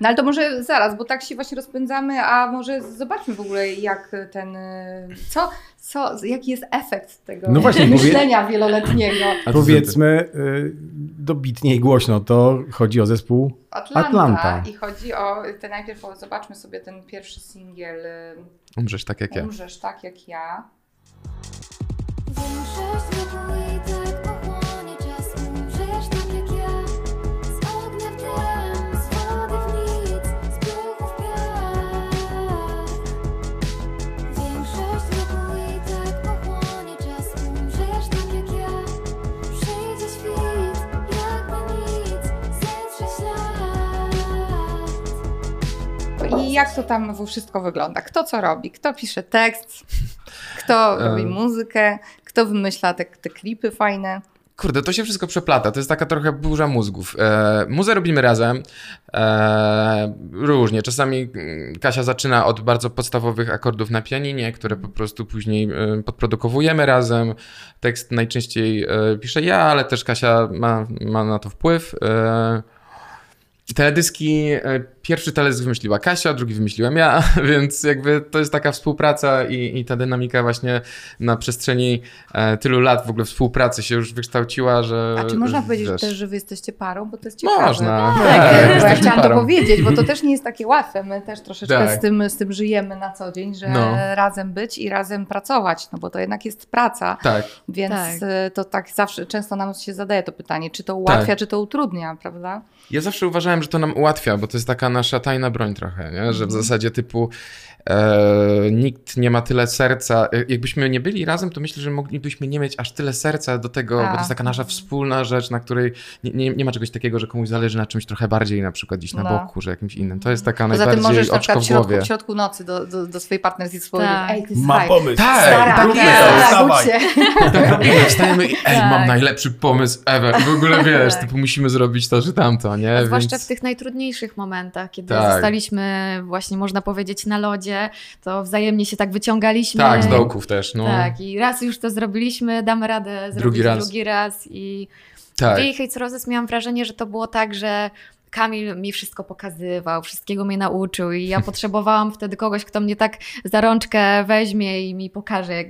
No ale to może zaraz, bo tak się właśnie rozpędzamy, a może zobaczmy w ogóle jak ten, co, co jaki jest efekt tego No właśnie, myślenia wieloletniego. Powiedzmy y, dobitnie i głośno, to chodzi o zespół Atlanta. Atlanta. I chodzi o, te najpierw o, zobaczmy sobie ten pierwszy singiel y, Umrzesz tak jak ja. Umrzesz tak jak ja. I jak to tam wszystko wygląda? Kto co robi? Kto pisze tekst? Kto robi muzykę? Kto wymyśla te, te klipy fajne? Kurde, to się wszystko przeplata. To jest taka trochę burza mózgów. E, muzę robimy razem. E, różnie. Czasami mm, Kasia zaczyna od bardzo podstawowych akordów na pianinie, które po prostu później e, podprodukowujemy razem. Tekst najczęściej e, piszę ja, ale też Kasia ma, ma na to wpływ. E, teledyski, e, pierwszy teledysk wymyśliła Kasia, drugi wymyśliłem ja, więc jakby to jest taka współpraca i, i ta dynamika właśnie na przestrzeni e, tylu lat w ogóle współpracy się już wykształciła, że... A czy można powiedzieć wiesz, też, że wy jesteście parą? Bo to jest ciekawe. Można. Tak, Tak, bo ja jesteśmy chciałam parą. to powiedzieć, bo to też nie jest takie łatwe. My też troszeczkę Tak. z, tym, z tym żyjemy na co dzień, że No. razem być i razem pracować, no bo to jednak jest praca. Tak, Więc Tak. y, to tak zawsze, często nam się zadaje to pytanie, czy to ułatwia, Tak. czy to utrudnia, prawda? Ja zawsze uważałem, że to nam ułatwia, bo to jest taka nasza tajna broń trochę, nie? że w Mhm. zasadzie typu e, nikt nie ma tyle serca. E, Jakbyśmy nie byli razem, to myślę, że moglibyśmy nie mieć aż tyle serca do tego, bo to A. jest taka nasza wspólna rzecz, na której nie, nie, nie ma czegoś takiego, że komuś zależy na czymś trochę bardziej, na przykład gdzieś na No. boku, że jakimś innym. To jest taka Poza tym najbardziej możesz na oczko przykład w środku, w środku nocy do, do, do swojej partnerki powiedzieć, Tak. ej, ty Ma słuchaj, pomysł. Tak, stara, tak jest. budź się. Tak robimy, wstajemy i ej, mam Tak. najlepszy pomysł ever. W ogóle wiesz, Tak. typu musimy zrobić to, czy tamto, nie? A zwłaszcza Więc... w tych najtrudniejszych momentach, kiedy Tak. zostaliśmy właśnie, można powiedzieć, na lodzie, to wzajemnie się tak wyciągaliśmy. Tak, z dołków też, no. Tak, i raz już to zrobiliśmy, damy radę zrobić Drugi raz. drugi raz i tak. w Hates Roses miałam wrażenie, że to było tak, że Kamil mi wszystko pokazywał, wszystkiego mnie nauczył i ja potrzebowałam wtedy kogoś, kto mnie tak za rączkę weźmie i mi pokaże,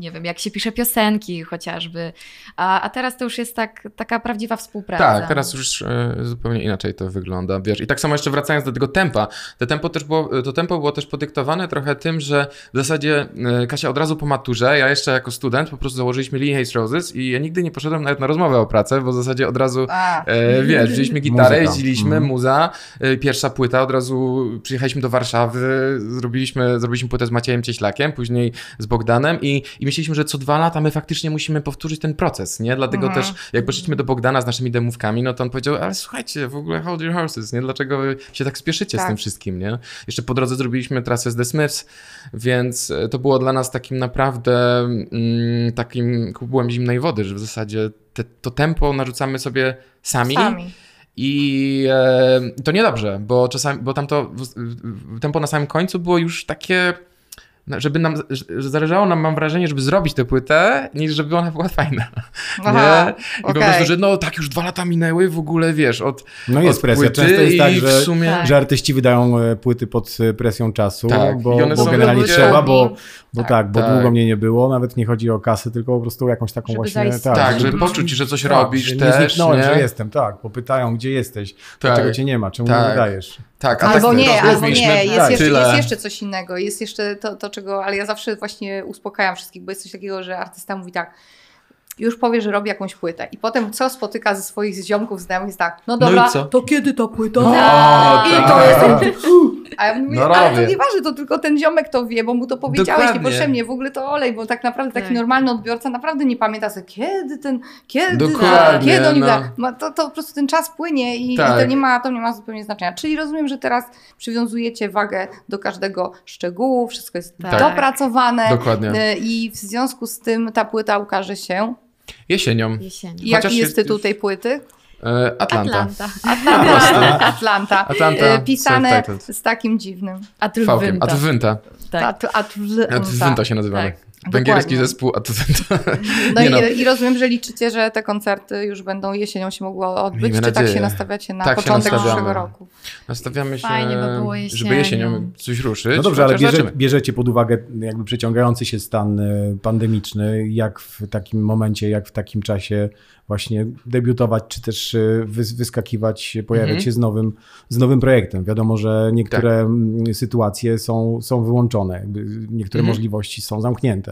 nie wiem, jak się pisze piosenki chociażby. A, a teraz to już jest tak, taka prawdziwa współpraca. Tak, teraz już e, zupełnie inaczej to wygląda, wiesz. I tak samo jeszcze wracając do tego tempa, to tempo też było, to tempo było też podyktowane trochę tym, że w zasadzie e, Kasia od razu po maturze, ja jeszcze jako student po prostu założyliśmy Lee Hayes Roses i ja nigdy nie poszedłem nawet na rozmowę o pracę, bo w zasadzie od razu, e, wiesz, wzięliśmy gitarę, Muzyka. jeździliśmy, Mhm. muza, e, pierwsza płyta, od razu przyjechaliśmy do Warszawy, zrobiliśmy, zrobiliśmy płytę z Maciejem Cieślakiem, później z Bogdanem i, i myśleliśmy, że co dwa lata my faktycznie musimy powtórzyć ten proces, nie? Dlatego Mhm. też jak poszliśmy do Bogdana z naszymi demówkami, no to on powiedział, ale słuchajcie, w ogóle hold your horses, nie? Dlaczego wy się tak spieszycie z Tak. tym wszystkim, nie? Jeszcze po drodze zrobiliśmy trasę z The Smiths, więc e, to było dla nas takim naprawdę mm, takim kubłem zimnej wody, że w zasadzie te, to tempo narzucamy sobie sami. Sami. I e, to niedobrze, bo czasami, bo tam to w- w- tempo na samym końcu było już takie, żeby nam, że zależało nam, mam wrażenie, żeby zrobić tę płytę, niż żeby ona była fajna. Aha, nie? I po okej. prostu, że no tak już dwa lata minęły w ogóle, wiesz, od, No jest od presja. płyty Często jest tak, i w że, sumie... Tak. że artyści wydają e, płyty pod e, presją czasu, Tak, bo, bo generalnie trzeba, bo, bo tak, Tak. bo Tak. długo mnie nie było, nawet nie chodzi o kasy, tylko po prostu jakąś taką Żeby właśnie... zaistnieć. Tak, żeby- żeby poczuć, że coś tak, robisz że nie też, zniknąłem, nie? że jestem, tak, bo pytają, gdzie jesteś, dlaczego cię nie ma, czemu Tak. nie wydajesz. Tak, a Albo tak nie, to albo nie. Jest tak, jeszcze, jest jeszcze coś innego. Jest jeszcze to, to, czego. Ale ja zawsze właśnie uspokajam wszystkich, bo jest coś takiego, że artysta mówi tak. Już powie, że robi jakąś płytę. I potem co spotyka ze swoich ziomków, znajomych, jest tak, no No i dobra, co? to kiedy ta płyta? No, I tak. to jest. A ja mówię, No ale to nieważne, to tylko ten ziomek to wie, bo mu to powiedziałeś Dokładnie. niepotrzebnie. W ogóle to olej, bo tak naprawdę taki Tak. normalny odbiorca naprawdę nie pamięta sobie, kiedy ten, kiedy, Dokładnie, kiedy oni no. da- ma, to, to po prostu ten czas płynie i, Tak. i to, nie ma, to nie ma zupełnie znaczenia. Czyli rozumiem, że teraz przywiązujecie wagę do każdego szczegółu, wszystko jest Tak. dopracowane Dokładnie. e, i w związku z tym ta płyta ukaże się. Jesienią. Jesienią. Jaki jest tytuł tej płyty? Atlanta. Atlanta. Atlanta. Atlanta. Atlanta, E, Pisane z takim dziwnym. Fałkiem. Atlanta. Adwynta. Tak. At, at, Adwynta się nazywamy. Tak. Węgierski zespół Adwynta. No, Nie no. i, i rozumiem, że liczycie, że te koncerty już będą jesienią się mogły odbyć, Miejmy czy tak nadzieję. się nastawiacie na Tak początek przyszłego roku? Nastawiamy się, Fajnie by było żeby jesienią. jesienią coś ruszyć. No dobrze, ale bierze, bierzecie pod uwagę jakby przeciągający się stan e, pandemiczny, jak w takim momencie, jak w takim czasie właśnie debiutować, czy też wys- wyskakiwać, pojawiać Mhm. się z nowym, z nowym projektem. Wiadomo, że niektóre Tak. mm, sytuacje są, są wyłączone, niektóre Mhm. możliwości są zamknięte.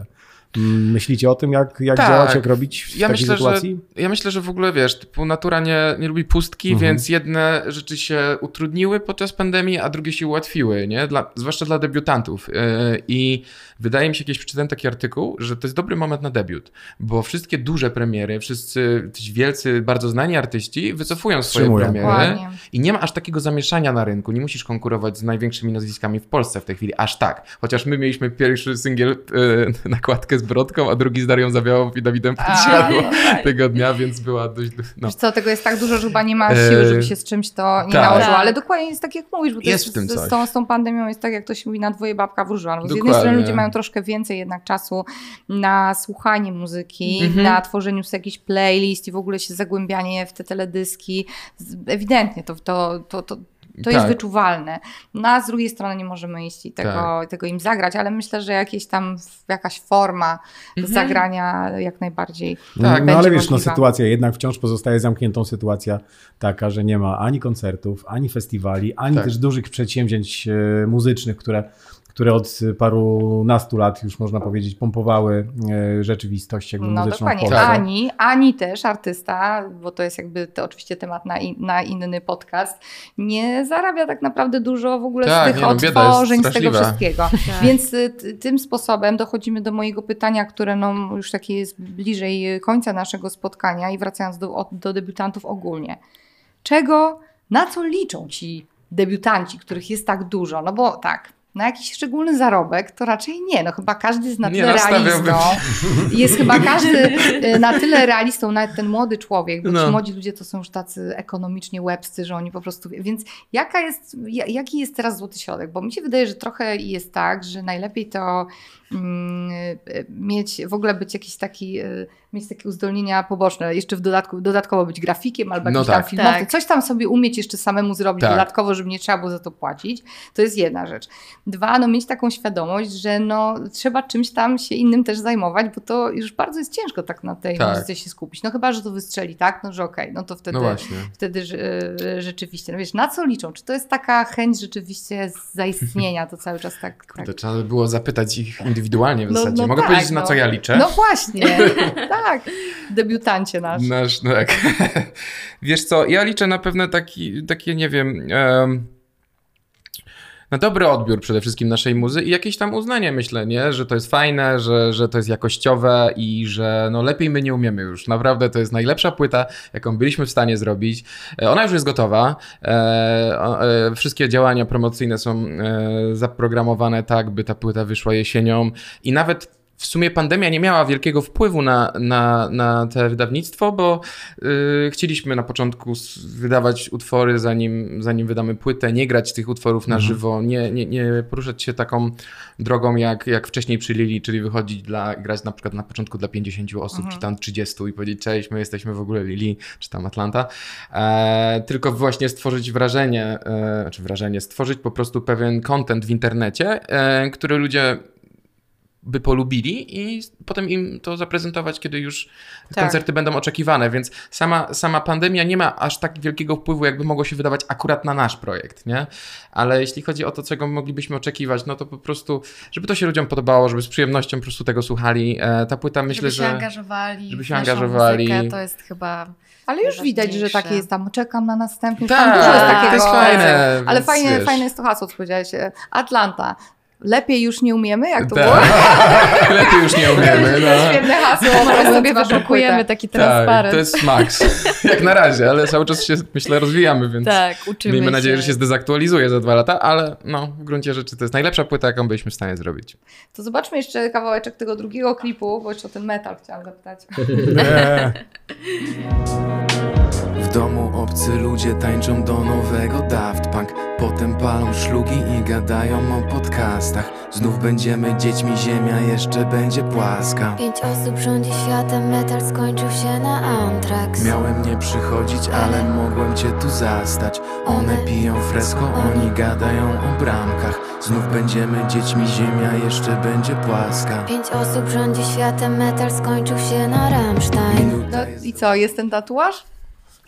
Myślicie o tym, jak, jak Tak. działać, jak robić w Ja takiej myślę, że, sytuacji? ja myślę, że w ogóle wiesz, typu natura nie, nie lubi pustki, Mhm. więc jedne rzeczy się utrudniły podczas pandemii, a drugie się ułatwiły, nie? Dla, zwłaszcza dla debiutantów. Yy, I wydaje mi się, kiedyś przeczytałem taki artykuł, że to jest dobry moment na debiut, bo wszystkie duże premiery, wszyscy ci wielcy, bardzo znani artyści wycofują swoje premiery Dokładnie. i nie ma aż takiego zamieszania na rynku. Nie musisz konkurować z największymi nazwiskami w Polsce w tej chwili, aż tak. Chociaż my mieliśmy pierwszy singiel, yy, nakładkę z Brodką, a drugi z Darią Zawiałą i Dawidem Podsiadło tego dnia, więc była dość. No. Wiesz co, tego jest tak dużo, że chyba nie ma E, siły, żeby się z czymś to nie tak. nałożyło. Tak. Ale dokładnie jest tak, jak mówisz, bo to Jest jest, w tym z, coś. z, tą, z tą pandemią jest tak, jak to się mówi, na dwoje babka wróżyła. No, z jednej strony ludzie mają troszkę więcej jednak czasu na słuchanie muzyki, Mhm. na tworzeniu sobie jakichś playlist i w ogóle się zagłębianie w te teledyski. Ewidentnie to, to, to, to to jest Tak. wyczuwalne. No, a z drugiej strony nie możemy iść i tego, Tak. tego im zagrać, ale myślę, że jakieś tam jakaś forma Mhm. zagrania jak najbardziej Tak, no ale wiesz, no sytuacja jednak wciąż pozostaje zamkniętą sytuacja taka, że nie ma ani koncertów, ani festiwali, ani Tak. też dużych przedsięwzięć e, muzycznych, które, które od parunastu lat już można powiedzieć pompowały e, rzeczywistość jakby No muzyczną w dokładnie. Polsce. Ani, ani też artysta, bo to jest jakby to oczywiście temat na, in, na inny podcast, nie zarabia tak naprawdę dużo w ogóle Tak, z tych nie no, odtworzeń, z tego wszystkiego. Więc y, tym sposobem dochodzimy do mojego pytania, które no, już takie jest bliżej końca naszego spotkania i wracając do, do debiutantów ogólnie. Czego, na co liczą ci debiutanci, których jest tak dużo? No bo tak, na jakiś szczególny zarobek, to raczej nie. No chyba każdy jest na tyle realistą. Jest chyba każdy y, na tyle realistą, nawet ten młody człowiek, bo No. ci młodzi ludzie to są już tacy ekonomicznie łebscy, że oni po prostu... Więc jaka jest, ja- jaki jest teraz złoty środek? Bo mi się wydaje, że trochę jest tak, że najlepiej to mm, y, mieć, w ogóle być jakiś taki, y, mieć takie uzdolnienia poboczne, jeszcze w dodatku, dodatkowo być grafikiem albo No jakimś tam tak. filmowcem, Tak. coś tam sobie umieć jeszcze samemu zrobić Tak. dodatkowo, żeby nie trzeba było za to płacić. To jest jedna rzecz. Dwa, no mieć taką świadomość, że no trzeba czymś tam się innym też zajmować, bo to już bardzo jest ciężko tak na tej Tak. muzyce się skupić. No chyba, że to wystrzeli, tak? No że okej, no to wtedy, No wtedy e, rzeczywiście, no wiesz, na co liczą? Czy to jest taka chęć rzeczywiście zaistnienia, to cały czas tak... tak. To trzeba by było zapytać ich indywidualnie w No- zasadzie. no Mogę tak, powiedzieć, na no. co ja liczę? No właśnie, tak. Debiutancie nasz. Nasz, no tak. Wiesz co, ja liczę na pewne taki, takie, nie wiem, em, na dobry odbiór przede wszystkim naszej muzy i jakieś tam uznanie, myślę, nie? Że to jest fajne, że, że to jest jakościowe i że no lepiej my nie umiemy już. Naprawdę to jest najlepsza płyta, jaką byliśmy w stanie zrobić. E, Ona już jest gotowa. E, e, Wszystkie działania promocyjne są zaprogramowane tak, by ta płyta wyszła jesienią i nawet w sumie pandemia nie miała wielkiego wpływu na, na, na te wydawnictwo, bo y, chcieliśmy na początku wydawać utwory, zanim, zanim wydamy płytę, nie grać tych utworów na żywo, nie, nie, nie poruszać się taką drogą, jak, jak wcześniej przy Lili, czyli wychodzić dla, grać na przykład na początku dla 50 osób, czy tam 30 i powiedzieć cześć, my jesteśmy w ogóle Lili, czy tam Atlanta, e, tylko właśnie stworzyć wrażenie, e, znaczy wrażenie, stworzyć po prostu pewien content w internecie, e, który ludzie by polubili i potem im to zaprezentować, kiedy już Tak. koncerty będą oczekiwane, więc sama, sama pandemia nie ma aż tak wielkiego wpływu, jakby mogło się wydawać akurat na nasz projekt, nie? Ale jeśli chodzi o to, czego moglibyśmy oczekiwać, no to po prostu, żeby to się ludziom podobało, żeby z przyjemnością po prostu tego słuchali. E, ta płyta myślę, żeby się że... angażowali. żeby się angażowali. Muzykę, to jest chyba. Ale już widać, że takie jest tam, czekam na następny. Tak, tam dużo jest to takiego. jest fajne, Ale fajne, fajne jest to hasło, co powiedziałeś. e, Atlanta. Lepiej już nie umiemy, jak to Tak. było? Lepiej już nie umiemy, To jest no. świetne hasło. Może sobie płytę. taki Tak, transparent. to jest max. Jak na razie, ale cały czas się, myślę, rozwijamy, więc Tak, uczymy miejmy się. nadzieję, że się zdezaktualizuje za dwa lata, ale no, w gruncie rzeczy to jest najlepsza płyta, jaką byliśmy w stanie zrobić. To zobaczmy jeszcze kawałeczek tego drugiego klipu, bo jeszcze o ten metal chciałam zapytać. Obcy ludzie tańczą do nowego Daft Punk. Potem palą szlugi i gadają o podcastach. Znów będziemy dziećmi, ziemia jeszcze będzie płaska. Pięć osób rządzi światem, metal skończył się na Antrax Miałem nie przychodzić, ale mogłem cię tu zastać. One piją fresko, oni gadają o bramkach. Znów będziemy dziećmi, ziemia jeszcze będzie płaska. Pięć osób rządzi światem, metal skończył się na Rammstein. No i co, jest ten tatuaż?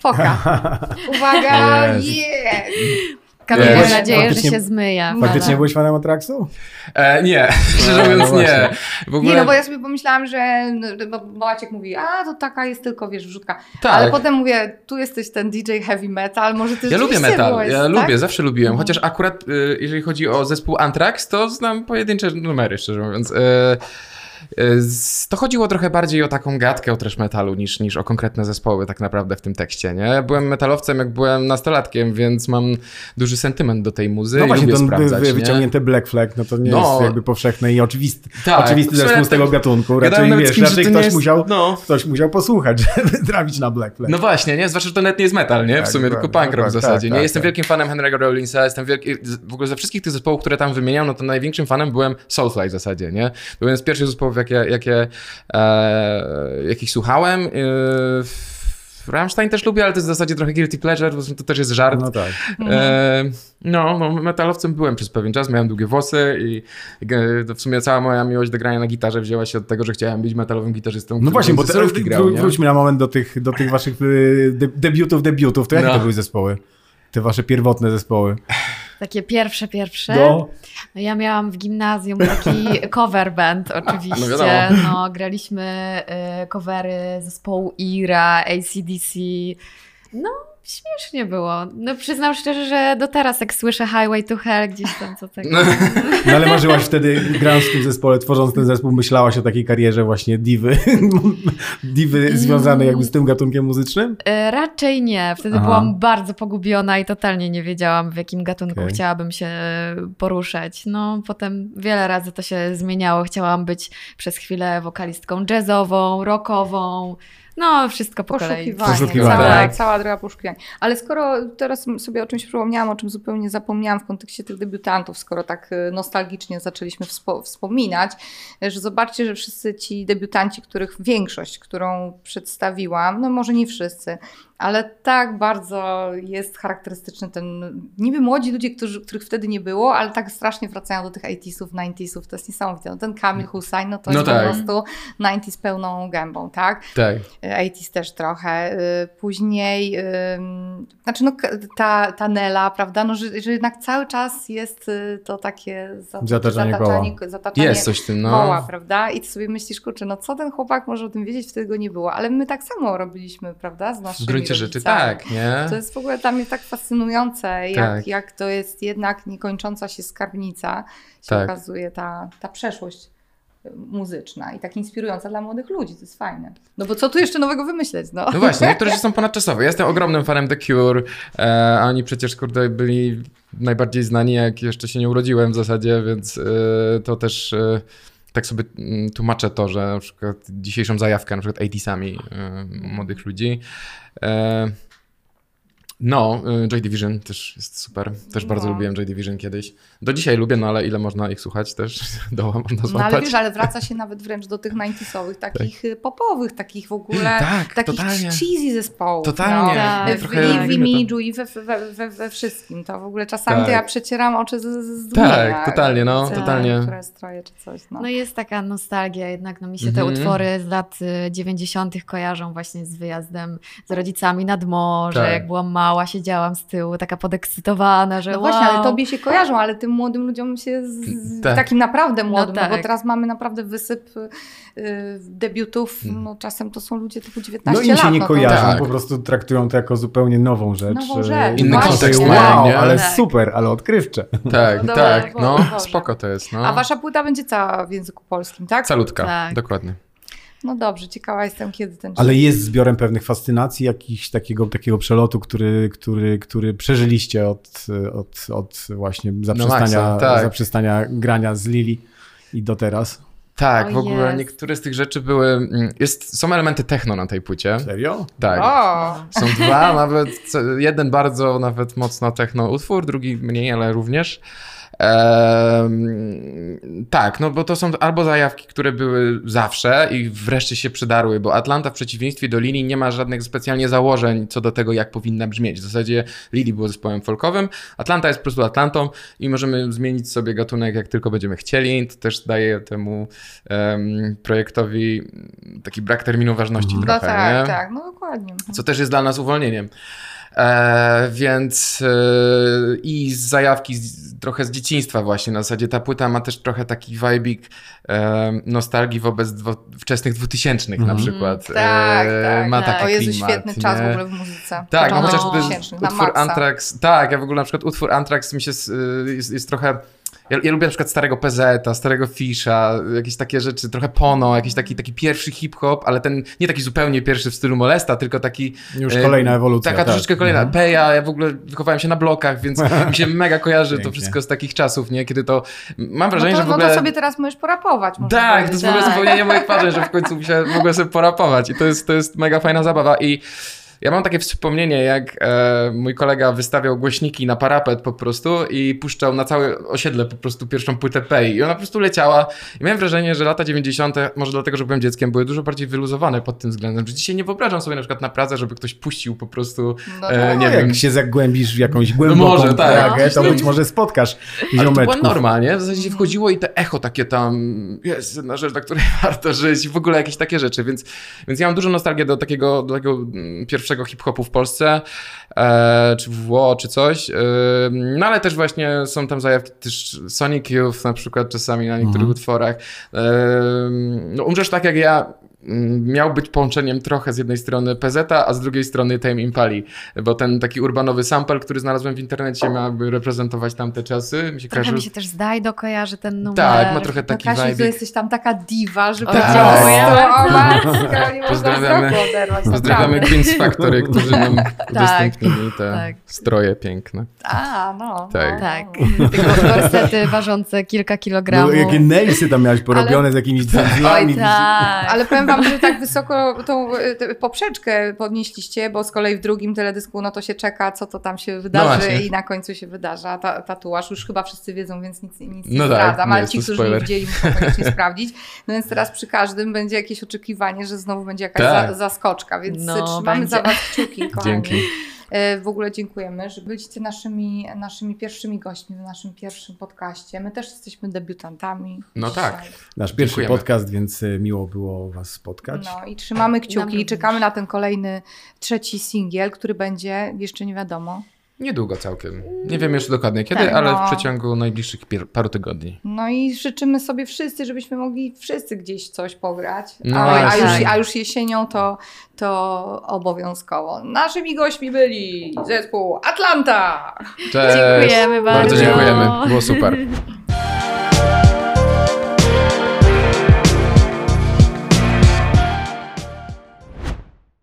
Foka. Uwaga, Jest. jest! Kamil, Nie. mam nadzieję, że się zmyja. Faktycznie byłeś fanem Atraksu? E, nie, szczerze No, mówiąc no nie. ogóle... Nie, no bo ja sobie pomyślałam, że no, bo Maciek mówi, a to taka jest tylko, wiesz, wrzutka. Tak. Ale potem mówię, tu jesteś ten DJ heavy metal, może ty Ja lubię metal, byłeś, ja tak? lubię, zawsze lubiłem, chociaż akurat y, jeżeli chodzi o zespół Anthrax, to znam pojedyncze numery, szczerze mówiąc. Z- to chodziło trochę bardziej o taką gadkę o trash metalu niż, niż o konkretne zespoły tak naprawdę w tym tekście, nie? Ja byłem metalowcem jak byłem nastolatkiem, więc mam duży sentyment do tej muzy No właśnie, lubię sprawdzać, wy, nie? wyciągnięty Black Flag, no to nie No. jest jakby powszechny i oczywisty, Tak. oczywisty zespół z tego gatunku. Gadałem Raczej, wiesz, kimś, że raczej ktoś, jest- musiał, no. ktoś musiał posłuchać, żeby trafić na Black Flag. No właśnie, nie? Zwłaszcza, że to nawet nie jest metal, nie? W Tak, sumie, tylko dokładnie, punk rock w dokładnie, zasadzie. tak, nie tak, jestem tak. wielkim fanem Henry'ego Rollinsa, jestem wielki... W ogóle ze wszystkich tych zespołów, które tam wymieniam, no to największym fanem byłem Soulfly w zasadzie, nie? Jeden z pierwszych zespołów, jakie, jakie, e, jakich słuchałem. E, Rammstein też lubię, ale to jest w zasadzie trochę guilty pleasure, bo to też jest żart. No tak. E, no, no, metalowcem byłem przez pewien czas, miałem długie włosy i e, w sumie cała moja miłość do grania na gitarze wzięła się od tego, że chciałem być metalowym gitarzystą. No właśnie, bo te, grał, wró- wróćmy na moment do tych, do tych waszych y, de, debiutów, debiutów. To jakie No. to były zespoły? Te wasze pierwotne zespoły. Takie pierwsze, pierwsze. No. No ja miałam w gimnazjum taki cover band oczywiście. No. No, graliśmy y, covery zespołu Ira, ACDC. No, śmiesznie było. No przyznam szczerze, że do teraz jak słyszę Highway to Hell gdzieś tam co tego. No ale marzyłaś wtedy, grając w tym zespole, tworząc ten zespół, myślałaś o takiej karierze właśnie diwy, diwy związanej jakby z tym gatunkiem muzycznym? E, Raczej nie. Wtedy Aha. byłam bardzo pogubiona i totalnie nie wiedziałam, w jakim gatunku Okej. chciałabym się poruszać. No, potem wiele razy to się zmieniało. Chciałam być przez chwilę wokalistką jazzową, rockową. No, wszystko po kolei. Poszukiwanie. Poszukiwanie. Cała, Tak. cała droga poszukiwania. Ale skoro teraz sobie o czymś przypomniałam, o czym zupełnie zapomniałam w kontekście tych debiutantów, skoro tak y, nostalgicznie zaczęliśmy wspo- wspominać, że zobaczcie, że wszyscy ci debiutanci, których większość, którą przedstawiłam, no może nie wszyscy, ale tak bardzo jest charakterystyczny ten, niby młodzi ludzie, którzy, których wtedy nie było, ale tak strasznie wracają do tych 80sów, 90sów, to jest niesamowite. No, ten Kamil Hussein, no to No jest tak. po prostu 90s pełną gębą, tak? Tak. 80s też trochę. y, Później, znaczy no, ta, ta Nela, prawda, no, że, że jednak cały czas jest y, to takie zat- Zataczanie zataczanie, zataczanie Jest coś w tym, no. koła, prawda? I ty sobie myślisz, kurczę, no co ten chłopak może o tym wiedzieć, wtedy go nie było. Ale my tak samo robiliśmy, prawda, z naszymi gruncie rzeczy rodzicami. tak, nie? To jest w ogóle dla mnie tak fascynujące, jak, Tak. jak to jest jednak niekończąca się skarbnica, się Tak. okazuje ta, ta przeszłość y, muzyczna i tak inspirująca dla młodych ludzi, to jest fajne. No bo co tu jeszcze nowego wymyśleć, no? No właśnie, niektóre rzeczy są ponadczasowe. Ja jestem ogromnym fanem The Cure, e, a oni przecież, kurde, byli najbardziej znani, jak jeszcze się nie urodziłem w zasadzie, więc e, to też e, tak sobie mm, tłumaczę to, że na przykład dzisiejszą zajawkę, na przykład 80sami e, młodych ludzi. No, e, Joy Division też jest super. Też bardzo No. lubiłem Joy Division kiedyś. Do dzisiaj lubię, no ale ile można ich słuchać też? Doła można No złapać. ale wiesz, ale wraca się nawet wręcz do tych 90sowych, takich y, popowych, takich w ogóle, Tak, takich totalnie. cheesy zespołów. Totalnie. No. Tak, W, Trochę I w imidżu, i we, we, we, we wszystkim. To w ogóle czasami Tak. to ja przecieram oczy z, z zdumienia. Tak, totalnie, no, Widzę totalnie. Niektóre stroje czy coś, no. No jest taka nostalgia jednak, no mi się te Mhm. utwory z lat y, 90. kojarzą właśnie z wyjazdem z rodzicami nad morze, Tak. jak byłam mała, siedziałam z tyłu, taka podekscytowana, że No właśnie, wow. ale tobie się kojarzą, ale tym młodym ludziom się z, Tak. takim naprawdę młodym, no, tak. bo teraz mamy naprawdę wysyp y, debiutów, Mm. no czasem to są ludzie typu No 19 im lat. się nie no kojarzą, Tak. po prostu traktują to jako zupełnie nową rzecz. Nową rzecz, Inny kontekst wow, nie? ale Tak. super, ale odkrywcze. Tak, tak, Boże, no, Boże. spoko to jest, no. A wasza płyta będzie cała w języku polskim, tak? Salutka, Tak. dokładnie. No dobrze, ciekawa jestem, kiedy ten Ale jest zbiorem pewnych fascynacji, jakiś takiego, takiego przelotu, który, który, który przeżyliście od, od, od właśnie zaprzestania, maksa, tak. zaprzestania grania z Lili i do teraz. Tak, O w ogóle jest. niektóre z tych rzeczy były. mm, Jest, są elementy techno na tej płycie. Serio? Tak. O! Są dwa, nawet jeden bardzo nawet mocno techno utwór, drugi mniej, ale również. Ehm, tak, no bo to są albo zajawki, które były zawsze i wreszcie się przydarły, bo Atlanta w przeciwieństwie do Lili nie ma żadnych specjalnie założeń co do tego, jak powinna brzmieć. W zasadzie Lili było zespołem folkowym, Atlanta jest po prostu Atlantą i możemy zmienić sobie gatunek, jak tylko będziemy chcieli. To też daje temu em, projektowi taki brak terminu ważności No trochę, tak, nie? tak, no dokładnie. co też jest dla nas uwolnieniem. E, więc e, i z zajawki z, trochę z dzieciństwa właśnie, na zasadzie ta płyta ma też trochę taki vibik e, nostalgii wobec dwo, wczesnych dwutysięcznych na Mhm. przykład. Tak, E, tak. ma tak. taki O Jezu, klimat, świetny czas w nie? ogóle w muzyce. Tak, no chociażby 2000 na utwór maksa. Anthrax, tak, ja w ogóle na przykład utwór Anthrax mi się y, jest, jest trochę, ja, ja lubię na przykład starego PZ, starego Fisha, jakieś takie rzeczy, trochę Pono, jakiś taki, taki pierwszy hip-hop, ale ten nie taki zupełnie pierwszy w stylu Molesta, tylko taki Już E, kolejna ewolucja. Taka tak. troszeczkę kolejna. Mhm. Peja, ja w ogóle wychowałem się na blokach, więc mi się mega kojarzy to wszystko z takich czasów, nie? Kiedy to. Mam No wrażenie, to, że w no ogóle. to sobie teraz możesz porapować. można Tak, to jest w ogóle Tak. spełnienie moich marzeń, że w końcu się mogłem sobie porapować i to jest, to jest mega fajna zabawa i ja mam takie wspomnienie, jak e, mój kolega wystawiał głośniki na parapet po prostu i puszczał na całe osiedle po prostu pierwszą płytę Pei i ona po prostu leciała i miałem wrażenie, że lata 90., może dlatego, że byłem dzieckiem, były dużo bardziej wyluzowane pod tym względem, że dzisiaj nie wyobrażam sobie na przykład na Pradze, żeby ktoś puścił po prostu, No e, tak. nie No, wiem, jak się zagłębisz w jakąś głęboką może, tak. Pragę, to No. być może spotkasz Ale to była ziomeczków. norma, nie? W zasadzie się wchodziło i te echo takie tam, jest jedna rzecz, na której warto żyć i w ogóle jakieś takie rzeczy, więc, więc ja mam dużo nostalgii do takiego, do tego mm, pierwszego hip-hopu w Polsce, e, czy w WO, czy coś, e, no ale też właśnie są tam zajawki, też Sonic Youth na przykład czasami na niektórych Mhm. utworach. E, no umrzesz tak jak ja, miał być połączeniem trochę z jednej strony PZ, a z drugiej strony Tame Impali, bo ten taki urbanowy sample, który znalazłem w internecie, miałby reprezentować tamte czasy. Mi się Trochę mi się też zdaje do kojarzy ten numer. Tak, ma trochę No taki Kasiu, to vibe. jesteś tam taka diwa, że tak. można Pozdrawiamy-. Pozdrawiamy naprawdę. Queen's Factory, którzy nam udostępnili te tak. stroje piękne. A, no. Tak. no, Tak, no. tylko gorsety ważące kilka No, kilogramów. jakie nailsy tam miałeś porobione z jakimiś dzwonami. Oj tak. Ale powiem wam, że tak wysoko tą e, tę poprzeczkę podnieśliście, bo z kolei w drugim teledysku no to się czeka, co to tam się wydarzy właśnie. i na końcu się wydarza ta, tatuaż. Już chyba wszyscy wiedzą, więc nic, nic nie No tak, nie ale jest ci, to którzy spoiler. nie widzieli, muszą koniecznie sprawdzić. No więc teraz przy każdym będzie jakieś oczekiwanie, że znowu będzie jakaś Tak. za, zaskoczka, więc No, trzymamy będzie. za was kciuki, kochani. Dzięki. E, W ogóle dziękujemy, że byliście naszymi, naszymi pierwszymi gośćmi w naszym pierwszym podcaście. My też jesteśmy debiutantami. No dzisiaj. tak. Nasz pierwszy Dziękujemy. podcast, więc y, miło było was spotkać. No i trzymamy kciuki i czekamy na ten kolejny trzeci singiel, który będzie, jeszcze nie wiadomo. Niedługo całkiem. Nie wiem jeszcze dokładnie kiedy, Tak, ale no. w przeciągu najbliższych pier- paru tygodni. No i życzymy sobie wszyscy, żebyśmy mogli wszyscy gdzieś coś pograć. No a, a, już, a już jesienią to, to obowiązkowo. Naszymi gośćmi byli zespół Atlanta. Cześć! Dziękujemy bardzo. Bardzo dziękujemy. Było super.